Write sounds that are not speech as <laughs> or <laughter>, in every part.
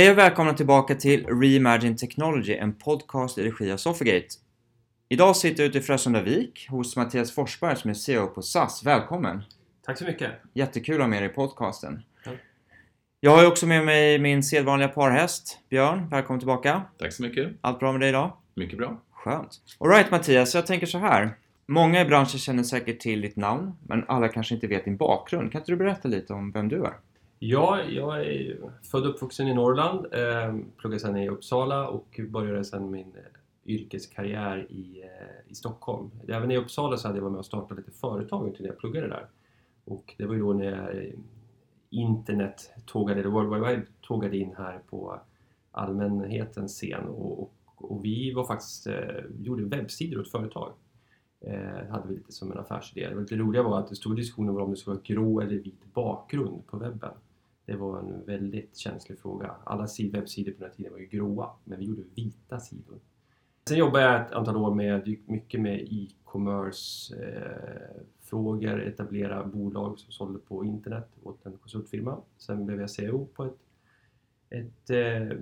Hej och välkomna tillbaka till Reimagine Technology, en podcast i regi av Sofigate. Idag sitter jag ute i Frösundavik hos Mattias Forsberg som är CEO på SAS. Välkommen! Tack så mycket! Jättekul att ha med dig i podcasten. Tack. Jag har också med mig min sedvanliga parhäst, Björn. Välkommen tillbaka! Tack så mycket. Allt bra med dig idag? Mycket bra. Skönt. Alright Mattias, jag tänker så här. Många i branschen känner säkert till ditt namn, men alla kanske inte vet din bakgrund. Kan inte du berätta lite om vem du är? Ja, jag är född och uppvuxen i Norrland, eh, pluggade sedan i Uppsala och började sedan min eh, yrkeskarriär i, eh, i Stockholm. Även i Uppsala så hade jag varit med och startat lite företag under jag pluggade där. Och det var ju då när internet tågade, eller World Wide Web tågade in här på allmänhetens scen och, och, och vi var faktiskt, eh, gjorde webbsidor åt företag. Eh, hade vi lite som en affärsidé. Det lite roliga var att det stod diskussioner om det skulle vara grå eller vit bakgrund på webben. Det var en väldigt känslig fråga. Alla webbsidor på den här tiden var ju gråa, men vi gjorde vita sidor. Sen jobbade jag ett antal år med mycket med e-commerce eh, frågor, etablera bolag som sålde på internet åt en konsultfirma. Sen blev jag CEO på ett, ett eh,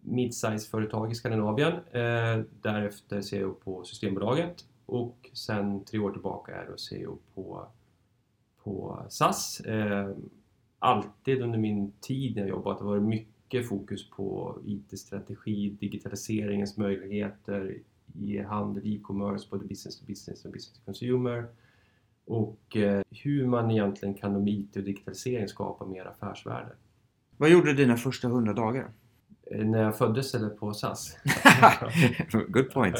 mid-size företag i Skandinavien. Eh, därefter CEO på Systembolaget och sen tre år tillbaka är jag CEO på, på SAS. Eh, alltid under min tid när jag jobbat har det varit mycket fokus på IT-strategi, digitaliseringens möjligheter i handel, e-commerce, både business to business och business to consumer och eh, hur man egentligen kan med IT och digitalisering skapa mer affärsvärde. Vad gjorde du dina första 100 dagar? Eh, när jag föddes eller på SAS? <laughs> Good point.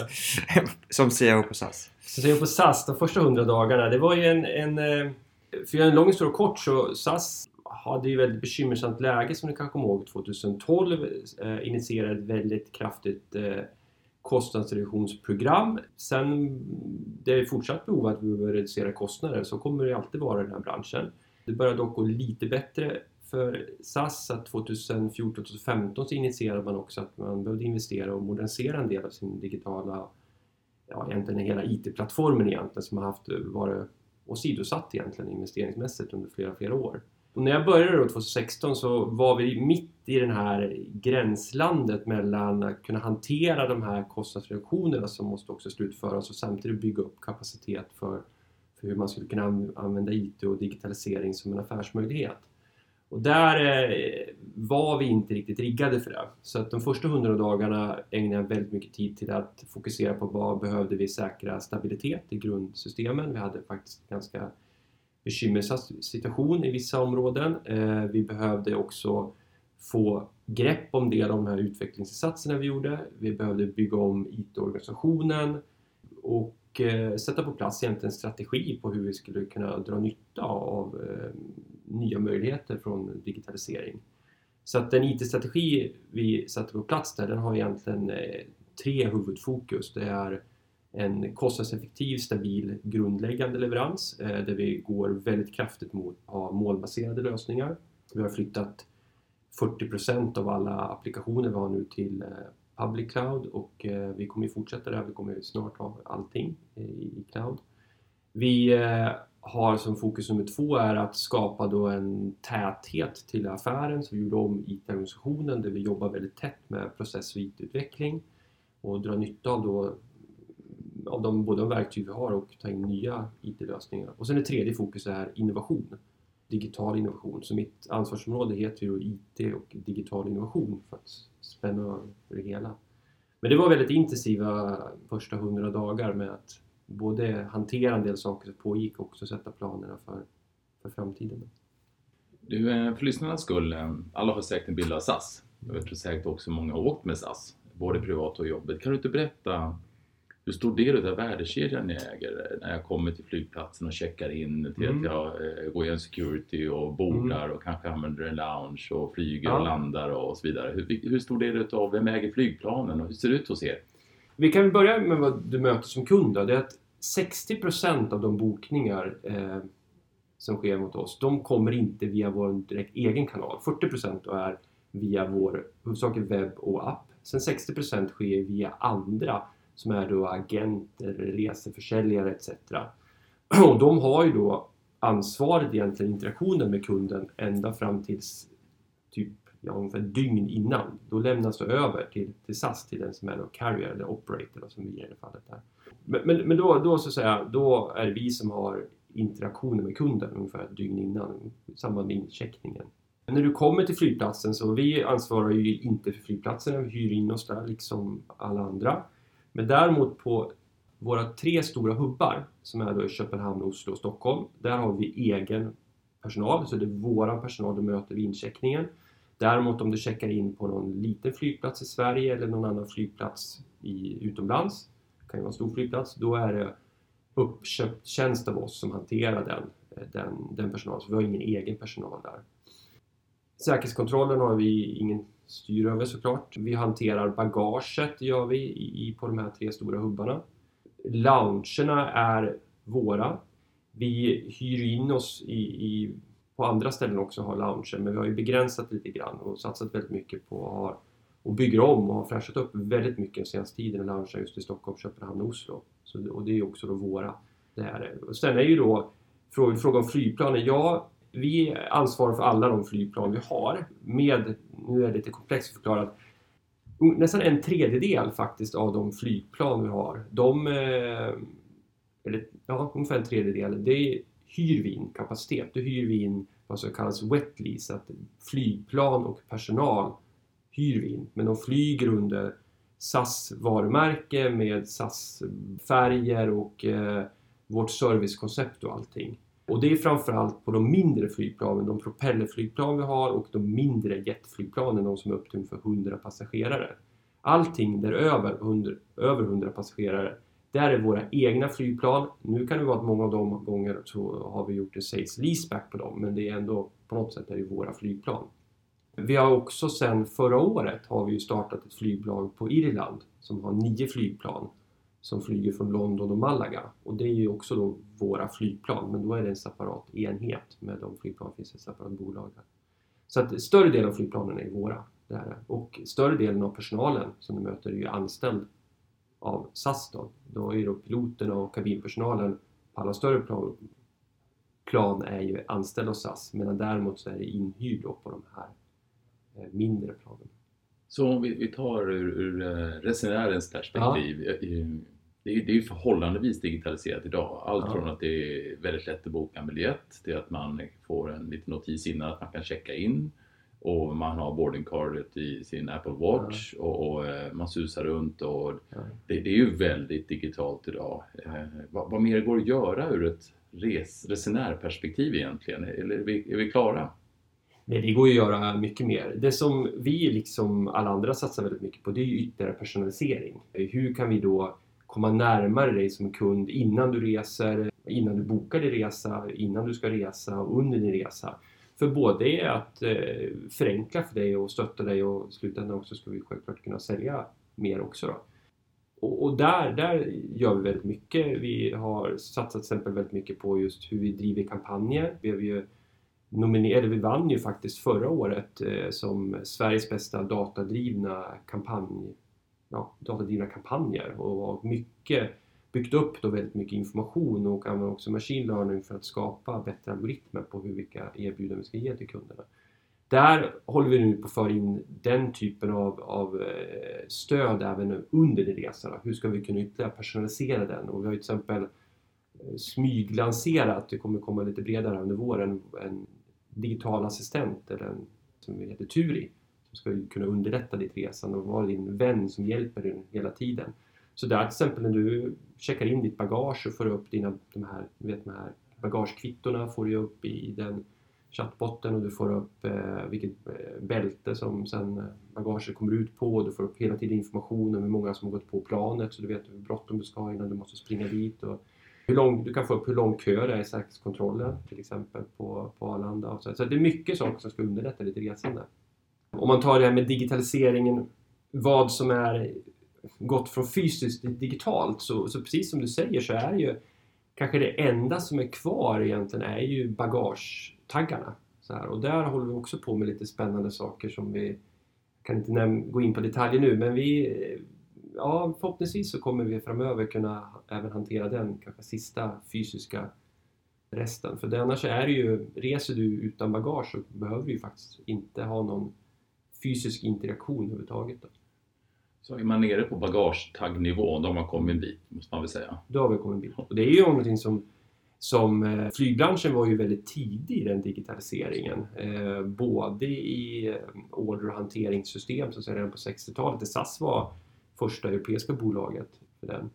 Som CEO på SAS. Som CEO på SAS, de första 100 dagarna, det var ju en... en eh, för att göra en lång historia kort så SAS hade ju väldigt bekymmersamt läge som ni kanske kommer ihåg 2012 eh, initierade ett väldigt kraftigt eh, kostnadsreduktionsprogram. Sen det är fortsatt behov att vi behöver reducera kostnader så kommer det alltid vara i den här branschen. Det börjar dock gå lite bättre för SAS att 2014-2015 så initierade man också att man behövde investera och modernisera en del av sin digitala, ja egentligen hela IT-plattformen egentligen som har haft varit åsidosatt egentligen investeringsmässigt under flera, flera år. Och när jag började då 2016 så var vi mitt i det här gränslandet mellan att kunna hantera de här kostnadsreduktionerna som måste också slutföras och samtidigt bygga upp kapacitet för, för hur man skulle kunna använda IT och digitalisering som en affärsmöjlighet. Och där eh, var vi inte riktigt riggade för det. Så att de första 100 dagarna ägnade jag väldigt mycket tid till att fokusera på vad behövde vi säkra stabilitet i grundsystemen. Vi hade faktiskt ganska bekymmersam situation i vissa områden. Eh, vi behövde också få grepp om del av de här utvecklingsinsatserna vi gjorde. Vi behövde bygga om IT-organisationen och eh, sätta på plats egentligen en strategi på hur vi skulle kunna dra nytta av eh, nya möjligheter från digitalisering. Så att den IT-strategi vi satte på plats där, den har egentligen tre huvudfokus. Det är en kostnadseffektiv, stabil, grundläggande leverans eh, där vi går väldigt kraftigt mot att ha målbaserade lösningar. Vi har flyttat 40% av alla applikationer vi har nu till eh, public cloud och eh, vi kommer fortsätta där. Vi kommer snart ha allting eh, i cloud. Vi eh, har som fokus nummer två är att skapa då en täthet till affären. Så vi gjorde om IT-organisationen där vi jobbar väldigt tätt med process och IT-utveckling och drar nytta av då av de, både de verktyg vi har och ta in nya IT-lösningar. Och sen det tredje fokus är innovation, digital innovation. Så mitt ansvarsområde heter ju IT och digital innovation för att spänna över det hela. Men det var väldigt intensiva första hundra dagar med att både hantera en del saker som pågick och också sätta planerna för, för framtiden. Du, eh, för lyssnarnas skull, eh, alla har säkert en bild av SAS. Jag tror säkert också många har åkt med SAS, både privat och jobbet. Kan du inte berätta hur stor del av värdekedjan jag äger när jag kommer till flygplatsen och checkar in till mm. att jag eh, går igenom security och bordar mm. och kanske använder en lounge och flyger ja. och landar och så vidare. Hur, hur stor del av vem äger flygplanen och hur ser det ut hos er? Vi kan börja med vad du möter som kund. Då. Det är att 60% av de bokningar eh, som sker mot oss, de kommer inte via vår direkt egen kanal. 40% är via vår huvudsakligen webb och app. Sen 60% sker via andra som är då agenter, reseförsäljare etc. <clears throat> Och de har ju då ansvaret egentligen interaktionen med kunden ända fram tills typ ja, ungefär ett dygn innan. Då lämnas det över till, till SAS, till den som är då carrier eller operator som vi är i det fallet. Där. Men, men, men då, då, så att säga, då är det vi som har interaktionen med kunden ungefär ett dygn innan i samband med incheckningen. När du kommer till flygplatsen så vi ansvarar ju inte för flygplatsen, vi hyr in oss där liksom alla andra. Men däremot på våra tre stora hubbar som är då i Köpenhamn, Oslo och Stockholm. Där har vi egen personal, så det är våran personal du möter vid incheckningen. Däremot om du checkar in på någon liten flygplats i Sverige eller någon annan flygplats i, utomlands, det kan ju vara en stor flygplats, då är det uppköpt tjänst av oss som hanterar den, eh, den, den personalen. Så vi har ingen egen personal där. Säkerhetskontrollen har vi ingen styr över såklart. Vi hanterar bagaget, gör vi, i, på de här tre stora hubbarna. Loungerna är våra. Vi hyr in oss i, i, på andra ställen också har lounger men vi har ju begränsat lite grann och satsat väldigt mycket på att ha och bygger om och har fräschat upp väldigt mycket den senaste tiden i lounger just i Stockholm, Köpenhamn och Oslo. Så, och det är också då våra. Det här. Och sen är ju då frågan fråga om flygplanen. Ja, vi ansvarar för alla de flygplan vi har med, nu är det lite komplext förklarat, mm, nästan en tredjedel faktiskt av de flygplan vi har, de, eh, eller ja, ungefär en tredjedel, det hyr vi in kapacitet. Då hyr vi in vad som kallas wet lease, att flygplan och personal hyr vi in. Men de flyger under SAS varumärke med SAS färger och eh, vårt servicekoncept och allting. Och det är framförallt på de mindre flygplanen, de propellerflygplan vi har och de mindre jetflygplanen, de som är upp till ungefär 100 passagerare. Allting däröver, under, över 100 passagerare, där är våra egna flygplan. Nu kan det vara att många av de gånger så har vi gjort en sales leaseback på dem, men det är ändå på något sätt är det våra flygplan. Vi har också sedan förra året har vi startat ett flygbolag på Irland som har nio flygplan som flyger från London och Malaga. Och det är ju också då våra flygplan, men då är det en separat enhet. Med de flygplan finns ett separat bolag där. Så att större delen av flygplanen är våra. Det är Och större delen av personalen som du möter är ju anställd av SAS då. Då är då piloterna och kabinpersonalen på alla större plan, plan är ju anställd av SAS medan däremot så är det inhyrd på de här eh, mindre planen. Så om vi, vi tar ur, ur eh, resenärens perspektiv. Ja. Eh, det är, det är ju förhållandevis digitaliserat idag. Allt ja. från att det är väldigt lätt att boka en biljett till att man får en liten notis innan att man kan checka in och man har boardingcardet i sin Apple Watch ja. och, och, eh, man susar runt och det, det, är ju väldigt digitalt idag. Eh, vad, vad, mer går att göra ur ett res, resenärperspektiv egentligen? Eller är vi, är vi klara? Nej, det går att göra mycket mer. Det som vi liksom alla andra satsar väldigt mycket på det är ju ytterligare personalisering. Hur kan vi då komma närmare dig som kund innan du reser, innan du bokar din resa, innan du ska resa och under din resa. För både att eh, förenkla för dig och stötta dig och i slutändan också ska vi självklart kunna sälja mer också. Då. Och, och, där, där gör vi väldigt mycket. Vi har satsat till exempel väldigt mycket på just hur vi driver kampanjer. Vi har ju nominerade, vi vann ju faktiskt förra året eh, som Sveriges bästa datadrivna kampanj, ja, datadrivna kampanjer och har mycket byggt upp då väldigt mycket information och använder också machine learning för att skapa bättre algoritmer på hur vilka erbjudanden vi ska ge till kunderna. Där håller vi nu på att föra in den typen av, av eh, stöd även under din resa. Hur ska vi kunna ytterligare personalisera den? Och vi har till exempel eh, smyglanserat, det kommer komma lite bredare under våren, en digital assistent eller en som heter Turi som ska kunna underlätta ditt resande och vara din vän som hjälper dig hela tiden. Så där till exempel när du checkar in ditt bagage och får upp dina, de här, vet, de här bagagekvittona får du upp i den chattbotten och du får upp eh, vilket eh, bälte som sen eh, bagaget kommer ut på. och Du får upp hela tiden information om hur många som har gått på planet så du vet hur bråttom du ska ha innan du måste springa dit. Och hur lång, du kan få upp hur lång kö det är i säkerhetskontrollen till exempel på, på Arlanda. Så, så det är mycket saker som ska underlätta ditt resande. Om man tar det här med digitaliseringen, vad som är gått från fysiskt till digitalt så, så precis som du säger så är ju kanske det enda som är kvar egentligen är ju bagagetaggarna. Så här. Och där håller vi också på med lite spännande saker som vi kan inte gå in på detaljer nu men vi ja, förhoppningsvis så kommer vi framöver kunna även hantera den kanske sista fysiska resten. För det, annars är det ju, reser du utan bagage så behöver du ju faktiskt inte ha någon fysisk interaktion överhuvudtaget. Då. Så är man nere på bagagetaggnivå, då har man kommit en bit, måste man väl säga. Då har vi kommit en bit. Och det är ju någonting som, som eh, flygbranschen var ju väldigt tidig i den digitaliseringen. Eh, både i eh, order och hanteringssystem, så att säga, redan på 60-talet. SAS var första europeiska bolaget för den.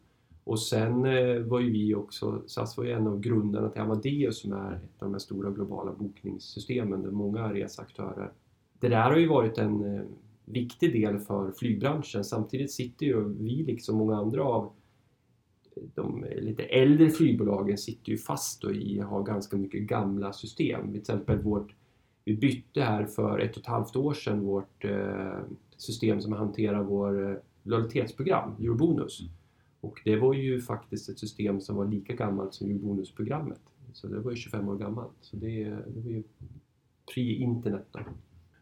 Och sen eh, var ju vi också, SAS var ju en av grundarna till Amadeus som är ett av de här stora globala bokningssystemen där många reseaktörer. Det där har ju varit en eh, viktig del för flygbranschen. Samtidigt sitter ju vi liksom många andra av de lite äldre flygbolagen sitter ju fast och i har ganska mycket gamla system. Till exempel vårt, vi bytte här för ett och ett halvt år sedan vårt eh, system som hanterar vår eh, lojalitetsprogram, Eurobonus. Och det var ju faktiskt ett system som var lika gammalt som Eurobonusprogrammet. Så det var ju 25 år gammalt. Så det, det var ju pre-internet då.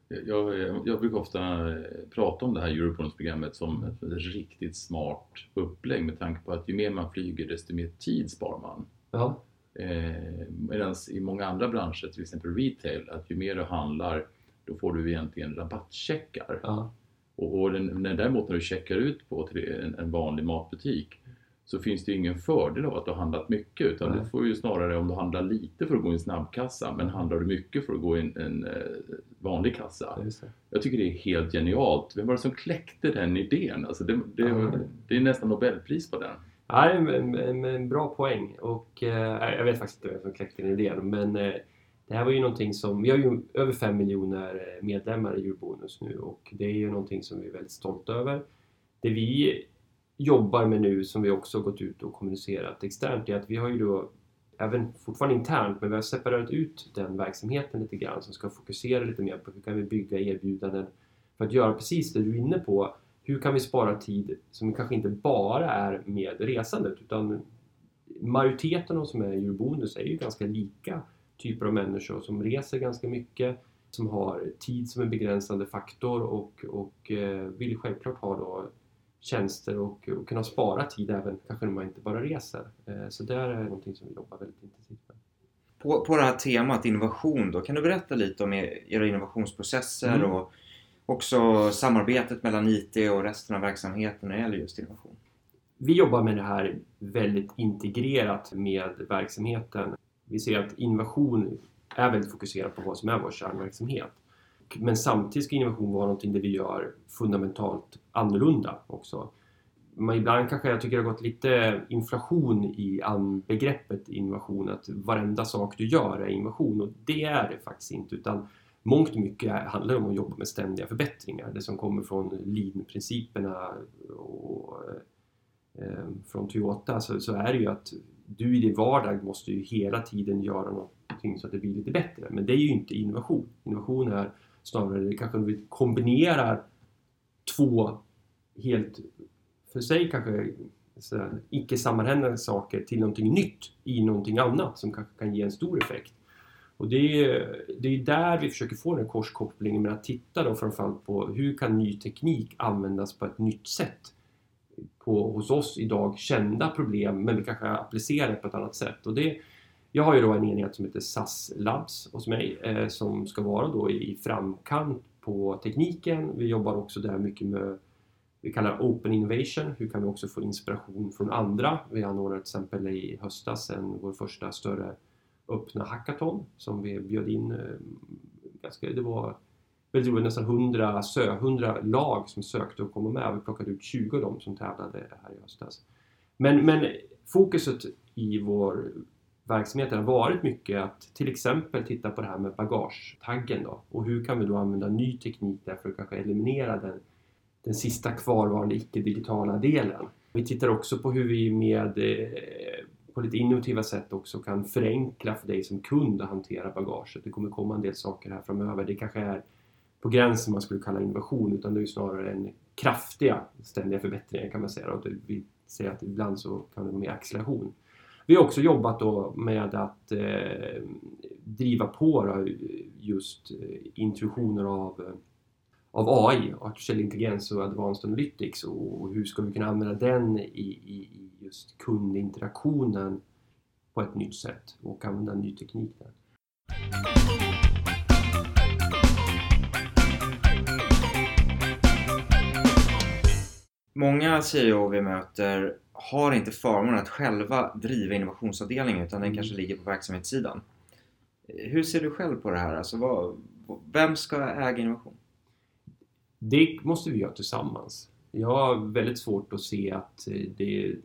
Jag, jag brukar ofta eh, prata om det här Eurobonus-programmet som ett riktigt smart upplägg med tanke på att ju mer man flyger desto mer tid sparar man. Ja, Eh, Medan i många andra branscher, till exempel retail, att ju mer du handlar då får du egentligen rabattcheckar. ja, Och, och den, när däremot när du checkar ut på en, en vanlig matbutik så finns det ju ingen fördel av att du har handlat mycket utan Nej. du får ju snarare om du handlar lite för att gå i en snabbkassa men handlar du mycket för att gå i en, en eh, vanlig kassa. Jag tycker det är helt genialt. Vem var det som kläckte den idén? Alltså det, det, Ja. det är nästan Nobelpris på den. Ja, en, en, en bra poäng och eh, jag vet faktiskt inte vem som kläckte den idén men eh, det här var ju någonting som, vi har ju över 5 miljoner eh, medlemmar i Eurobonus nu och det är ju någonting som vi är väldigt stolta över. Det vi jobbar med nu som vi också gått ut och kommunicerat externt är att vi har ju då även fortfarande internt men vi har separerat ut den verksamheten lite grann som ska fokusera lite mer på hur kan vi bygga erbjudanden för att göra precis det du är inne på. Hur kan vi spara tid som kanske inte bara är med resandet utan majoriteten av de som är i Eurobonus är ju ganska lika typer av människor som reser ganska mycket, som har tid som en begränsande faktor och, och eh, vill självklart ha då tjänster och, och kunna spara tid även kanske när man inte bara reser. Eh, så det är någonting som vi jobbar väldigt intensivt med. På, på det här temat innovation då, kan du berätta lite om er, era innovationsprocesser Mm. och också samarbetet mellan IT och resten av verksamheten när det gäller just innovation? Vi jobbar med det här väldigt integrerat med verksamheten. Vi ser att innovation är väldigt fokuserat på vad som är vår kärnverksamhet. Men samtidigt ska innovation vara någonting där vi gör fundamentalt annorlunda också. Men ibland kanske jag tycker det har gått lite inflation i begreppet innovation, att varenda sak du gör är innovation och det är det faktiskt inte utan mångt och mycket handlar om att jobba med ständiga förbättringar. Det som kommer från lean-principerna och eh, från Toyota så, så är det ju att du i din vardag måste ju hela tiden göra någonting så att det blir lite bättre. Men det är ju inte innovation. Innovation är snarare det kanske vi kombinerar två helt för sig kanske så icke sammanhängande saker till någonting nytt i någonting annat som kanske kan ge en stor effekt. Och det är, det är där vi försöker få den här korskopplingen med att titta då framförallt på hur kan ny teknik användas på ett nytt sätt på hos oss idag kända problem men vi kanske applicerar det på ett annat sätt. Och det, jag har ju då en enhet som heter SAS Labs hos mig eh, som ska vara då i framkant på tekniken. Vi jobbar också där mycket med vi kallar Open Innovation. Hur kan vi också få inspiration från andra? Vi anordnade till exempel i höstas en, vår första större öppna hackathon som vi bjöd in. eh, Ganska, det var väldigt roligt, nästan 100, 100 lag som sökte och komma med. Vi plockade ut 20 av dem som tävlade här i höstas. Men, men fokuset i vår verksamheten har varit mycket att till exempel titta på det här med bagagetaggen då och hur kan vi då använda ny teknik där för att kanske eliminera den, den sista kvarvarande icke-digitala delen. Vi tittar också på hur vi med eh, på lite innovativa sätt också kan förenkla för dig som kund att hantera bagaget. Det kommer komma en del saker här framöver. Det kanske är på gränsen man skulle kalla innovation utan det är ju snarare en kraftiga ständiga förbättringar kan man säga. Och vi ser att ibland så kan det vara mer acceleration. Vi har också jobbat då med att eh, driva på då just eh, introduktioner av, eh, av AI, Artificiell Intelligens och Advanced Analytics och hur ska vi kunna använda den i, i, i just kundinteraktionen på ett nytt sätt och använda ny teknik där. Många CEO vi möter har inte förmånen att själva driva innovationsavdelningen utan den Mm. kanske ligger på verksamhetssidan. Hur ser du själv på det här? Alltså vad, vem ska äga innovation? Det måste vi göra tillsammans. Jag har väldigt svårt att se att eh, det,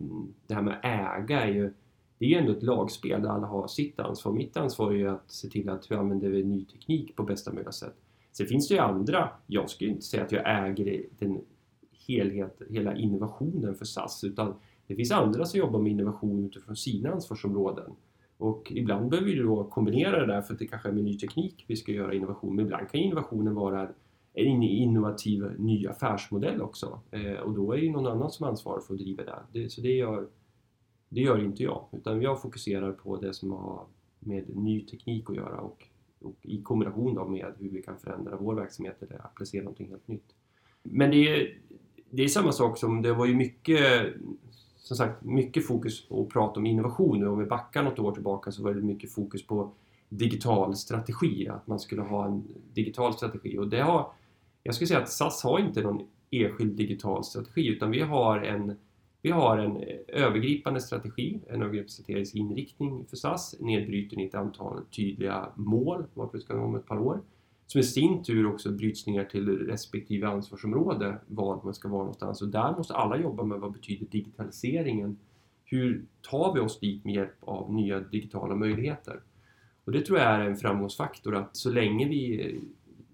det här med äga är ju det är ju ändå ett lagspel där alla har sitt ansvar. Mitt ansvar är ju att se till att vi använder ny teknik på bästa möjliga sätt. Sen finns det ju andra. Jag skulle inte säga att jag äger den helhet, hela innovationen för SAS utan det finns andra som jobbar med innovation utifrån sina ansvarsområden. Och ibland behöver vi då kombinera det där för att det kanske är med ny teknik vi ska göra innovation. Men ibland kan innovationen vara en innovativ ny affärsmodell också. Eh, och då är det ju någon annan som ansvarar för att driva det. det så det gör, det gör inte jag. Utan jag fokuserar på det som har med ny teknik att göra och, och i kombination då med hur vi kan förändra vår verksamhet eller applicera någonting helt nytt. Men det är, det är samma sak som det var ju mycket som sagt, mycket fokus på att prata om innovation. Om vi backar något år tillbaka så var det mycket fokus på digital strategi, att man skulle ha en digital strategi. Och det har, jag skulle säga att SAS har inte någon enskild digital strategi utan vi har en, vi har en eh, övergripande strategi, en övergripande strategisk inriktning för SAS, nedbruten i ett antal tydliga mål, varför vi ska vara om ett par år, som i sin tur också bryts ner till respektive ansvarsområde, var man ska vara någonstans. Och där måste alla jobba med vad betyder digitaliseringen? Hur tar vi oss dit med hjälp av nya digitala möjligheter? Och det tror jag är en framgångsfaktor att så länge vi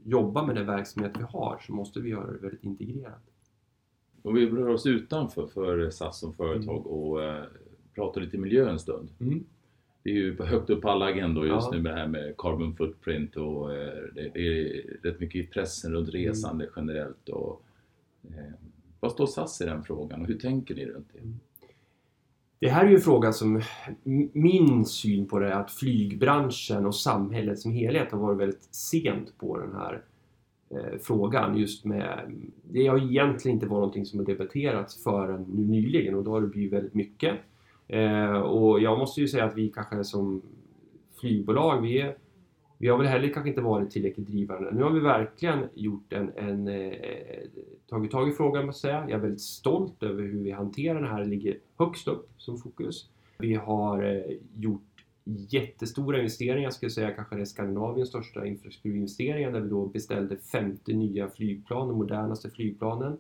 jobbar med den verksamhet vi har så måste vi göra det väldigt integrerat. Om vi rör oss utanför för SAS som företag Mm. och eh, pratar lite miljö en stund. Mm. Det är ju högt upp på alla agendor just Ja. nu med det här med carbon footprint och eh, det, det är rätt mycket i pressen runt Mm. resande generellt. Och, eh, vad står SAS i den frågan och hur tänker ni runt det? Det här är ju en fråga som min syn på det är att flygbranschen och samhället som helhet har varit väldigt sent på den här eh, frågan. Just med, det har egentligen inte varit någonting som har debatterats förrän nu nyligen och då har det blivit väldigt mycket. Eh, och jag måste ju säga att vi kanske som flygbolag, vi, är, vi har väl heller kanske inte varit tillräckligt drivande. Nu har vi verkligen gjort en, en eh, tagit tag i frågan måste jag säga. Jag är väldigt stolt över hur vi hanterar det här. Det ligger högst upp som fokus. Vi har eh, gjort jättestora investeringar, skulle jag säga kanske det är Skandinaviens största infrastrukturinvesteringar där vi då beställde 50 nya flygplan, de modernaste flygplanen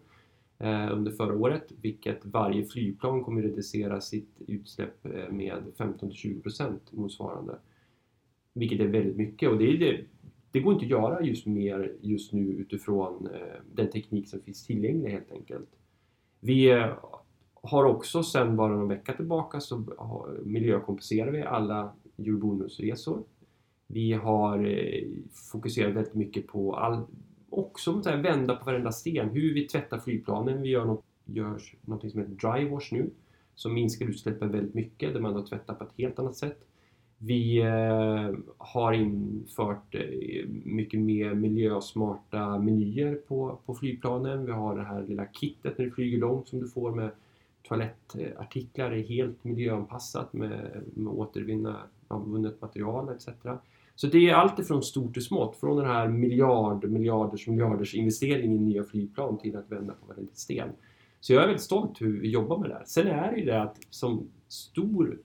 Eh, under förra året, vilket varje flygplan kommer reducera sitt utsläpp eh, med 15-20% motsvarande. Vilket är väldigt mycket och det, är det, det går inte att göra just mer just nu utifrån eh, den teknik som finns tillgänglig helt enkelt. Vi har också sedan bara någon vecka tillbaka så miljökompenserar vi alla julbonusresor. Vi har fokuserat väldigt mycket på all, också så här, vända på varenda sten. Hur vi tvättar flygplanen. Vi gör något, gör något som heter dry wash nu som minskar utsläppen väldigt mycket där man då tvättar på ett helt annat sätt. Vi eh, har infört eh, mycket mer miljösmarta menyer på, på flygplanen. Vi har det här lilla kittet när du flyger långt som du får med toalettartiklar. Det är helt miljöanpassat med, med återvunnet material etc. Så det är allt ifrån stort till smått. Från den här miljard, miljarders, miljarders investering i nya flygplan till att vända på varje sten. Så jag är väldigt stolt hur vi jobbar med det här. Sen är det ju det att som stor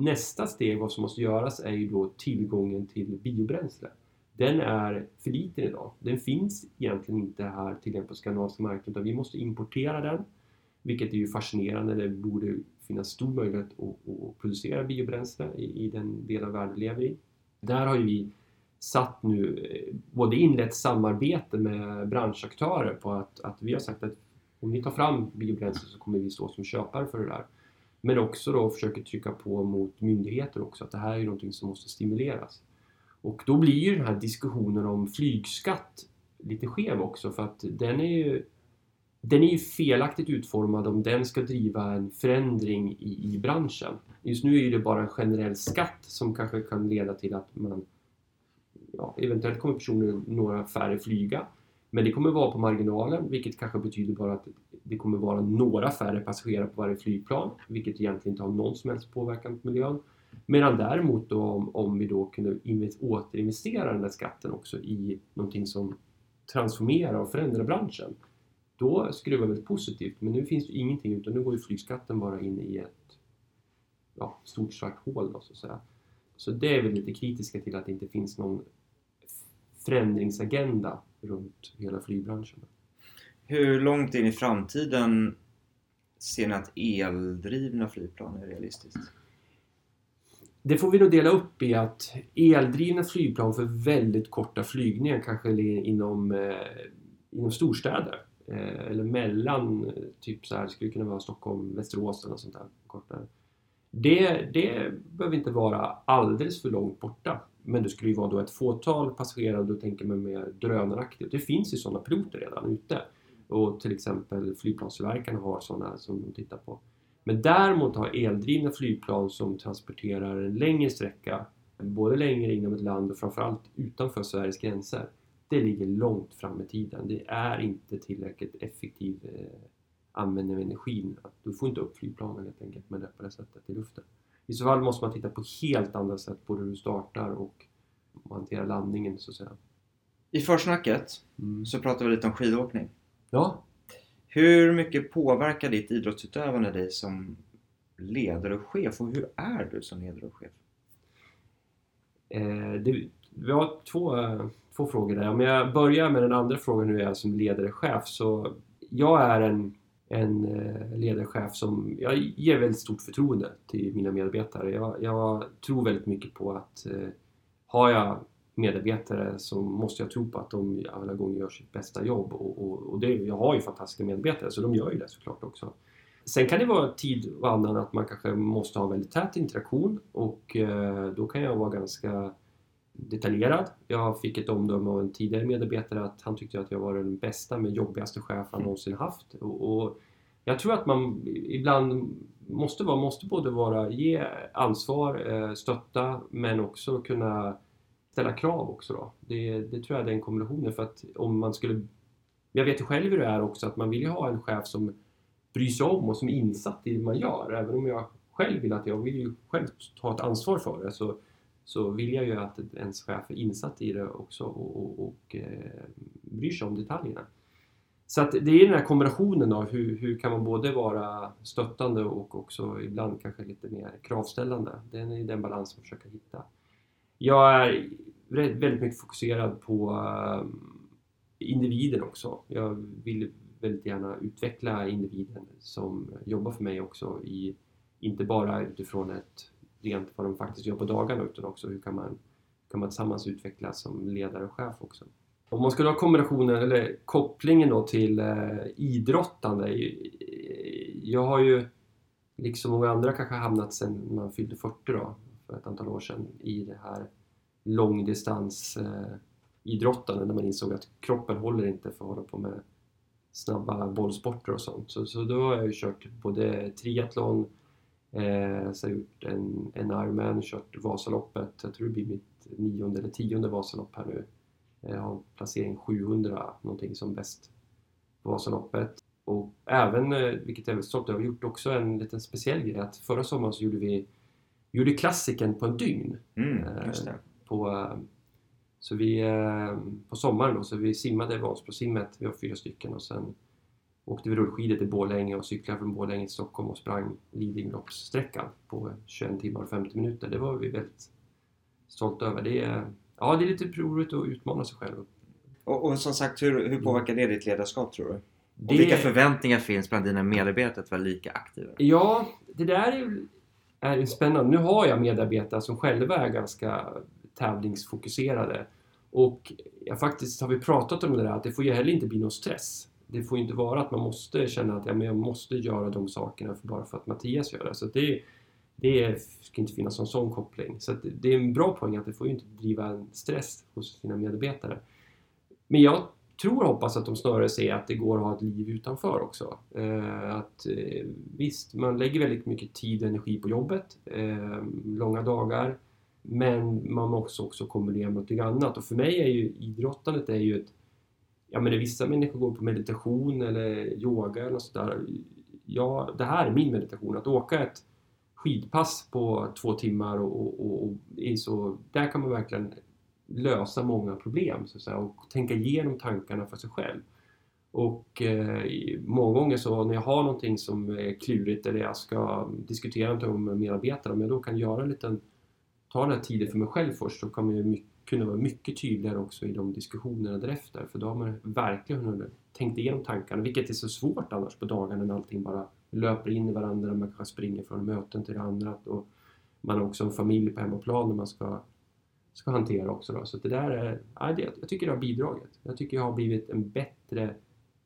Nästa steg, vad som måste göras, är ju då tillgången till biobränsle. Den är för liten idag. Den finns egentligen inte här tillgänglig på skandinaviska marknaden utan vi måste importera den. Vilket är ju fascinerande. Det borde finnas stor möjlighet att, att producera biobränsle i, i den del av världen vi lever i. Där har ju vi satt nu, eh, både inlett samarbete med branschaktörer på att, att vi har sagt att om ni tar fram biobränsle så kommer vi stå som köpare för det där. Men också då försöker trycka på mot myndigheter också att det här är någonting som måste stimuleras. Och då blir ju den här diskussionen om flygskatt lite skev också för att den är ju den är ju felaktigt utformad om den ska driva en förändring i, i branschen. Just nu är det bara en generell skatt som kanske kan leda till att man ja, eventuellt kommer personer, några färre flyga. Men det kommer vara på marginalen, vilket kanske betyder bara att det kommer vara några färre passagerare på varje flygplan, vilket egentligen inte har någon som helst påverkan på miljön. Medan däremot då, om, om vi då kunde återinvestera den där skatten också i någonting som transformerar och förändrar branschen, då skulle det vara väldigt positivt. Men nu finns det ingenting utan nu går ju flygskatten bara in i ett ja, stort svart hål då, så att säga. Så det är vi lite kritiska till att det inte finns någon förändringsagenda runt hela flygbranschen. Hur långt in i framtiden ser ni att eldrivna flygplan är realistiskt? Det får vi nog dela upp i att eldrivna flygplan för väldigt korta flygningar kanske inom, eh, inom storstäder Eh, eller mellan, eh, typ så här, det skulle kunna vara Stockholm, Västerås eller något sånt där kortare. Det, det behöver inte vara alldeles för långt borta. Men det skulle ju vara då ett fåtal passagerare, då tänker man mer drönaraktigt. Det finns ju sådana piloter redan ute. Och till exempel flygplanstillverkarna har sådana som de tittar på. Men däremot har eldrivna flygplan som transporterar en längre sträcka, både längre inom ett land och framförallt utanför Sveriges gränser, det ligger långt fram i tiden. Det är inte tillräckligt effektiv eh, användning av energin. Du får inte upp flygplanen helt enkelt med det på det sättet i luften. I så fall måste man titta på helt andra sätt på hur du startar och hanterar landningen så att säga. I försnacket mm. så pratar vi lite om skidåkning. Ja. Hur mycket påverkar ditt idrottsutövande dig som ledare och chef och hur är du som ledare och chef? Eh, det, vi har två, två frågor där. Om jag börjar med den andra frågan hur jag är som ledare och chef så jag är en en eh, ledarchef som jag ger väldigt stort förtroende till mina medarbetare. Jag, jag tror väldigt mycket på att eh, har jag medarbetare så måste jag tro på att de alla gånger gör sitt bästa jobb och, och, och det, jag har ju fantastiska medarbetare så de gör ju det såklart också. Sen kan det vara tid och annan att man kanske måste ha väldigt tät interaktion och eh, då kan jag vara ganska detaljerad. Jag fick ett omdöme av en tidigare medarbetare att han tyckte att jag var den bästa men jobbigaste chef han någonsin haft. Och, och jag tror att man ibland måste, vara, måste både vara, ge ansvar, eh, stötta men också kunna ställa krav också då. Det, det tror jag är den kombinationen för att om man skulle jag vet ju själv hur det är också att man vill ju ha en chef som bryr sig om och som är insatt i det man gör. Även om jag själv vill att jag vill ju själv ta ett ansvar för det så så vill jag ju att ens chef är insatt i det också och, och, och eh, bryr sig om detaljerna. Så att det är den här kombinationen av hur, hur kan man både vara stöttande och också ibland kanske lite mer kravställande. Det är den balans man försöker hitta. Jag är väldigt mycket fokuserad på individer individen också. Jag vill väldigt gärna utveckla individen som jobbar för mig också i, inte bara utifrån ett rent vad de faktiskt gör på dagarna utan också hur kan man, kan man tillsammans utvecklas som ledare och chef också. Om man skulle ha kombinationen eller kopplingen då till eh, idrottande. Jag har ju liksom många andra kanske hamnat sedan man fyllde 40 då, för ett antal år sedan i det här långdistansidrottande eh, när man insåg att kroppen håller inte för att hålla på med snabba bollsporter och sånt. Så, så då har jag ju kört både triathlon, Eh, så jag har gjort en, en Ironman, kört Vasaloppet. Jag tror det blir mitt nionde eller tionde Vasalopp här nu. Jag har placering 700 någonting som bäst på Vasaloppet. Och även, eh, vilket jag är stolt över, gjort också en liten speciell grej. Att förra sommaren så gjorde vi gjorde klassiken på en dygn. Mm. Eh, på, så vi, på sommaren då, så vi simmade Vansbrosimmet, vi var fyra stycken och sen åkte vi rullskidor till Borlänge och cyklade från Borlänge till Stockholm och sprang Lidingöloppssträckan på 21 timmar och 50 minuter. Det var vi väldigt stolta över. Det är, ja, det är lite roligt att utmana sig själv. Och, och som sagt, hur, hur påverkar det ditt ledarskap tror du? Det... Och vilka förväntningar finns bland dina medarbetare att vara lika aktiva? Ja, det där är, är spännande. Nu har jag medarbetare som själva är ganska tävlingsfokuserade. Och ja, faktiskt har vi pratat om det där att det får ju heller inte bli någon stress det får inte vara att man måste känna att ja, men jag måste göra de sakerna för bara för att Mattias gör det. Så det, det ska inte finnas någon sån koppling. Så det är en bra poäng att det får ju inte driva en stress hos sina medarbetare. Men jag tror och hoppas att de snarare ser att det går att ha ett liv utanför också. Eh, att eh, visst, man lägger väldigt mycket tid och energi på jobbet, eh, långa dagar, men man måste också kombinera med något annat. Och för mig är ju idrottandet är ju ett ja men vissa människor går på meditation eller yoga eller sådär. Ja, det här är min meditation. Att åka ett skidpass på två timmar och, och, och, och så, där kan man verkligen lösa många problem så att säga, och tänka igenom tankarna för sig själv. Och eh, många gånger så när jag har någonting som är klurigt eller jag ska diskutera någonting med medarbetare, om jag då kan göra en liten, ta den här tiden för mig själv först så kommer jag mycket, kunna vara mycket tydligare också i de diskussionerna därefter. För då har man verkligen tänkt igenom tankarna, vilket är så svårt annars på dagarna när allting bara löper in i varandra, man kanske springer från möten till det andra och man har också en familj på hemmaplan när man ska, ska hantera också. Då. Så det där är, ja, det, jag tycker det har bidragit. Jag tycker jag har blivit en bättre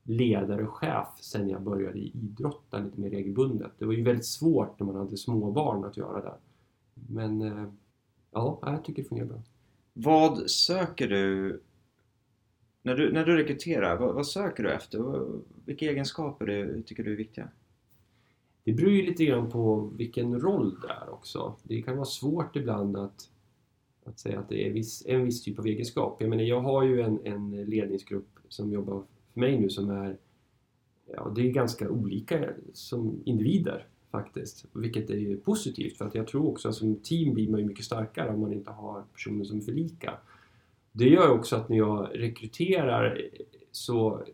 ledare och chef sen jag började idrotta lite mer regelbundet. Det var ju väldigt svårt när man hade småbarn att göra det. Men eh, ja, jag tycker det fungerar bra. Vad söker du när du, när du rekryterar? Vad, vad söker du efter? Vilka egenskaper du, tycker du är viktiga? Det beror ju lite grann på vilken roll det är också. Det kan vara svårt ibland att, att säga att det är viss, en viss typ av egenskap. Jag menar, jag har ju en, en ledningsgrupp som jobbar för mig nu som är ja, det är ganska olika som individer faktiskt, vilket är ju positivt för att jag tror också att som team blir man ju mycket starkare om man inte har personer som är för lika. Det gör också att när jag rekryterar så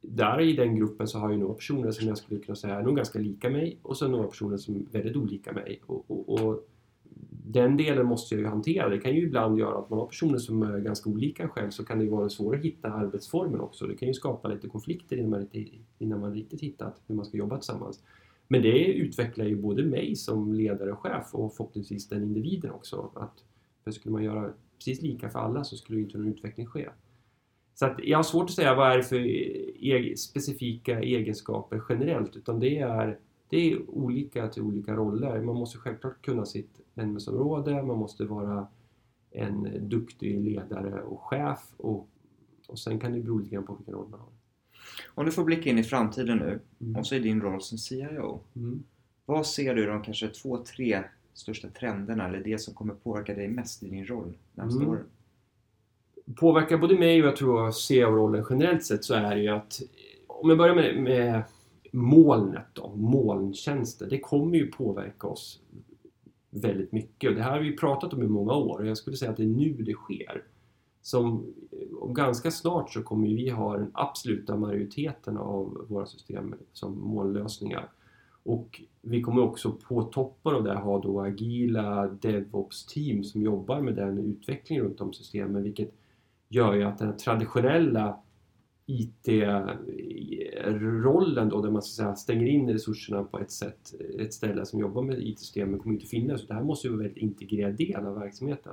där i den gruppen så har jag några personer som jag skulle kunna säga är nog ganska lika mig och så några personer som är väldigt olika mig. Och, och, och, den delen måste jag ju hantera. Det kan ju ibland göra att man har personer som är ganska olika själv så kan det ju vara svårt att hitta arbetsformen också. Det kan ju skapa lite konflikter innan man, innan man riktigt hittat hur man ska jobba tillsammans. Men det utvecklar ju både mig som ledare och chef och förhoppningsvis den individen också. Att, för skulle man göra precis lika för alla så skulle ju inte någon utveckling ske. Så att jag har svårt att säga vad är det för e specifika egenskaper generellt utan det är, det är olika till olika roller. Man måste självklart kunna sitt ämnesområde, man måste vara en duktig ledare och chef och, och sen kan det bero lite grann på vilken roll man har. Om du får blicka in i framtiden nu mm. och så är din roll som CIO. Mm. Vad ser du de kanske två, tre största trenderna eller det som kommer påverka dig mest i din roll närmsta mm. åren? påverkar både mig och jag tror CEO-rollen generellt sett så är det ju att om jag börjar med, med molnet då, molntjänster, det kommer ju påverka oss väldigt mycket och det här har vi pratat om i många år och jag skulle säga att det är nu det sker. Som, eh, och ganska snart så kommer vi ha den absoluta majoriteten av våra system som molnlösningar. Och vi kommer också på toppen av det ha då agila DevOps-team som jobbar med den utvecklingen runt om systemen vilket gör ju att den traditionella IT-rollen eh, då där man så säga, stänger in resurserna på ett sätt, ett ställe som jobbar med IT-systemen kommer inte finnas. Så det här måste ju vara en väldigt integrerad del av verksamheten.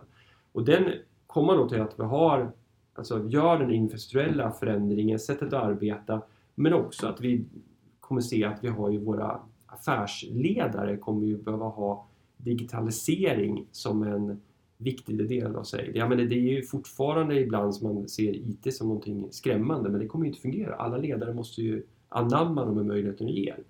Och den komma då till att vi har, alltså gör den infrastrukturella förändringen, sättet att arbeta, men också att vi kommer se att vi har ju våra affärsledare kommer ju behöva ha digitalisering som en viktig del av sig. Ja, men det, är ju fortfarande ibland som man ser IT som någonting skrämmande men det kommer inte fungera. Alla ledare måste ju anamma de möjligheter de ger.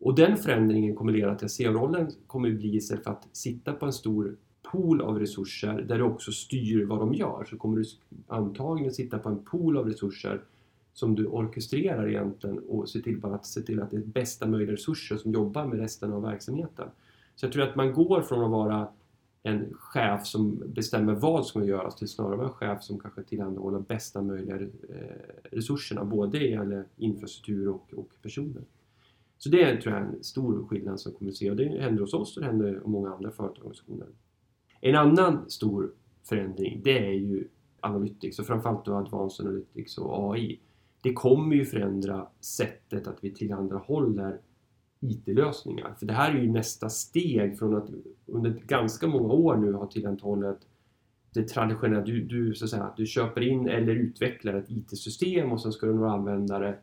Och den förändringen kommer leda till att CEO-rollen kommer bli istället för att sitta på en stor pool av resurser där du också styr vad de gör så kommer du antagligen sitta på en pool av resurser som du orkestrerar egentligen och ser till att se till att det är bästa möjliga resurser som jobbar med resten av verksamheten. Så jag tror att man går från att vara en chef som bestämmer vad som ska göras till snarare en chef som kanske tillhandahåller bästa möjliga eh, resurserna både i infrastruktur och, och personer. Så det är tror jag är en stor skillnad som kommer att se och det händer hos oss och det händer i många andra företagsorganisationer. En annan stor förändring det är ju Analytics och framförallt då Advanced Analytics och AI. Det kommer ju förändra sättet att vi tillhandahåller IT-lösningar. För det här är ju nästa steg från att under ganska många år nu ha tillhandahållit det traditionella, du, du, så att säga, du köper in eller utvecklar ett IT-system och sen ska du några användare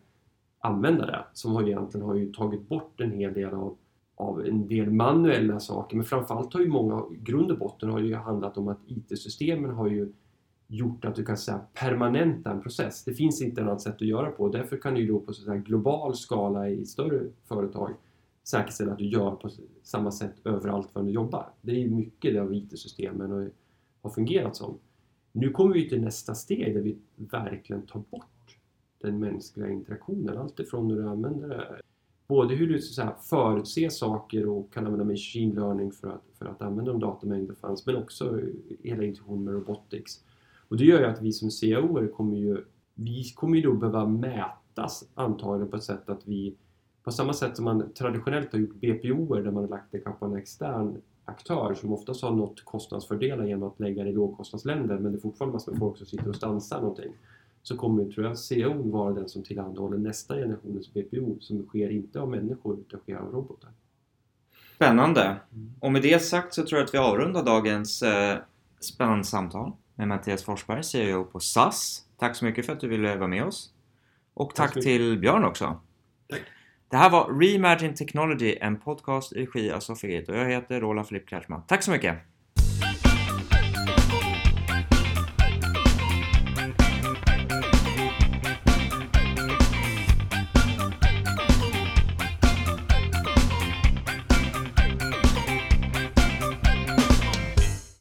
använda det. Som har egentligen har ju tagit bort en hel del av, av en del manuella saker men framförallt har ju många, grund och botten har ju handlat om att IT-systemen har ju gjort att du kan säga permanenta en process. Det finns inte något sätt att göra på. Därför kan du då på så global skala i större företag säkerställa att du gör på samma sätt överallt var du jobbar. Det är ju mycket det av IT-systemen har fungerat som. Nu kommer vi till nästa steg där vi verkligen tar bort den mänskliga interaktionen. Allt ifrån när du använder det, både hur du så här, förutser saker och kan använda machine learning för att, för att använda de datamängder som fanns, men också hela intuitionen med robotics. Och det gör ju att vi som CIO kommer ju vi kommer ju då behöva mätas antagligen på ett sätt att vi på samma sätt som man traditionellt har gjort BPO där man har lagt det kanske på en extern aktör som oftast har nått kostnadsfördelar genom att lägga det i lågkostnadsländer men det är fortfarande massor med folk som sitter och stansar någonting så kommer tror jag CO vara den som tillhandahåller nästa generationens BPO som sker inte av människor utan sker av robotar. Spännande! Mm. Och med det sagt så tror jag att vi avrundar dagens eh, spännande samtal med Mattias Forsberg, CEO på SAS. Tack så mycket för att du ville vara med oss. Och tack, tack till Björn också. Tack. Det här var Reimagine Technology, en podcast i regi av Sofigate och jag heter Roland Filip Kärtman. Tack så mycket!